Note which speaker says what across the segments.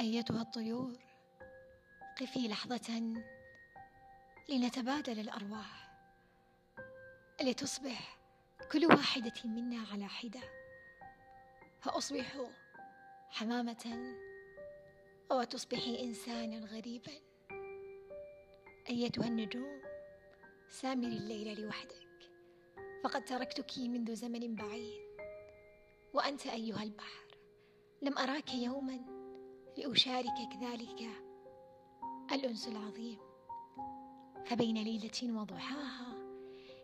Speaker 1: أيتها الطيور؟ قفي لحظة لنتبادل الأرواح لتصبح كل واحدة منا على حدة. فأصبح حمامة وتصبحي إنسانا غريبا. أيتها النجوم سامري الليل لوحدك. فقد تركتك منذ زمن بعيد. وأنت أيها البحر لم أراك يوما. لأشاركك ذلك الأنس العظيم. فبين ليلة وضحاها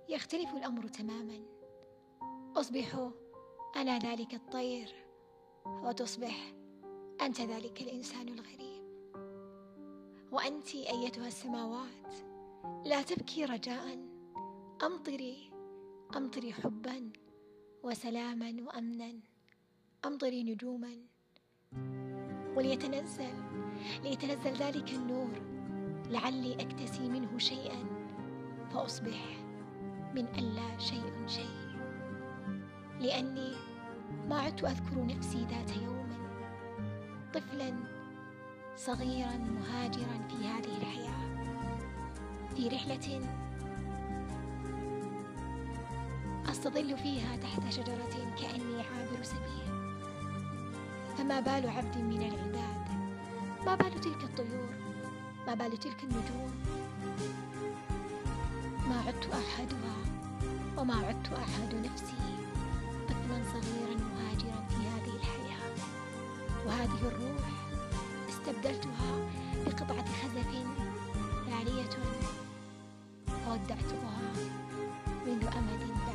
Speaker 1: يختلف الأمر تماما. أصبح أنا ذلك الطير وتصبح أنت ذلك الإنسان الغريب. وأنت أيتها السماوات لا تبكي رجاء. أمطري أمطري حبا وسلاما وأمنا. أمطري نجوما. وليتنزل ليتنزل ذلك النور لعلي أكتسي منه شيئا فأصبح من ألا شيء شيء. لأني ما عدت أذكر نفسي ذات يوم طفلا صغيرا مهاجرا في هذه الحياة في رحلة أستظل فيها تحت شجرة كأني عابر سبيل فما بال عبد من العباد؟ ما بال تلك الطيور؟ ما بال تلك النجوم؟ ما عدت أعهدها وما عدت أعهد نفسي طفلا صغيرا مهاجرا في هذه الحياة. وهذه الروح استبدلتها بقطعة خزف عالية فودعتها منذ أمد.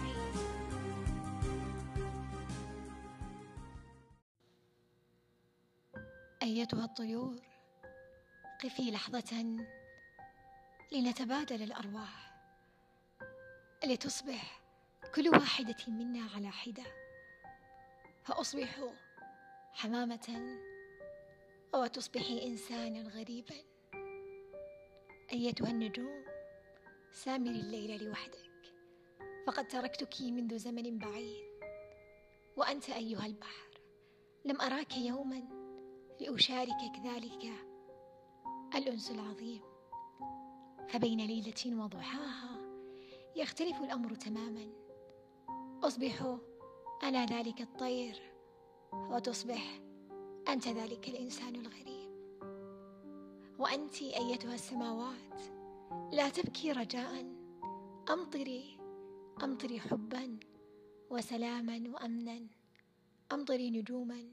Speaker 1: أيتها الطيور؟ قفي لحظة لنتبادل الأرواح. لتصبح كل واحدة منا على حدة. فأصبح حمامة وتصبحي إنسانا غريبا. أيتها النجوم سامري الليل لوحدك. فقد تركتك منذ زمن بعيد. وأنت أيها البحر. لم أراك يوما. لأشاركك ذلك الأنس العظيم. فبين ليلة وضحاها يختلف الأمر تماما. أصبح أنا ذلك الطير وتصبح أنت ذلك الإنسان الغريب. وأنت أيتها السماوات لا تبكي رجاء. أمطري أمطري حبا وسلاما وأمنا. أمطري نجوما.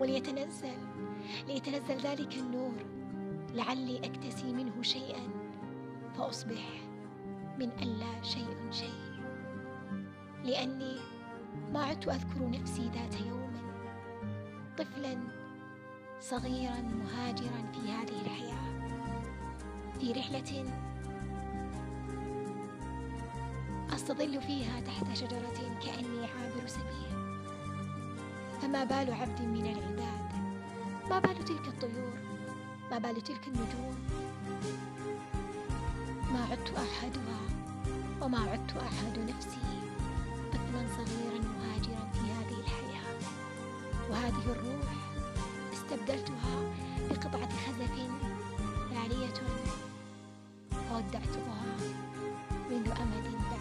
Speaker 1: وليتنزل ليتنزل ذلك النور لعلي أكتسي منه شيئا فأصبح من ألا شيء شيء. لأني ما عدت أذكر نفسي ذات يوم طفلا صغيرا مهاجرا في هذه الحياة. في رحلة أستظل فيها تحت شجرة كأني عابر سبيل فما بال عبد من العباد؟ ما بال تلك الطيور؟ ما بال تلك النجوم؟ ما عدت أعهدها وما عدت أعهد نفسي طفلا صغيرا مهاجرا في هذه الحياة. وهذه الروح استبدلتها بقطعة خزف عالية فودعتها منذ أمد بعيد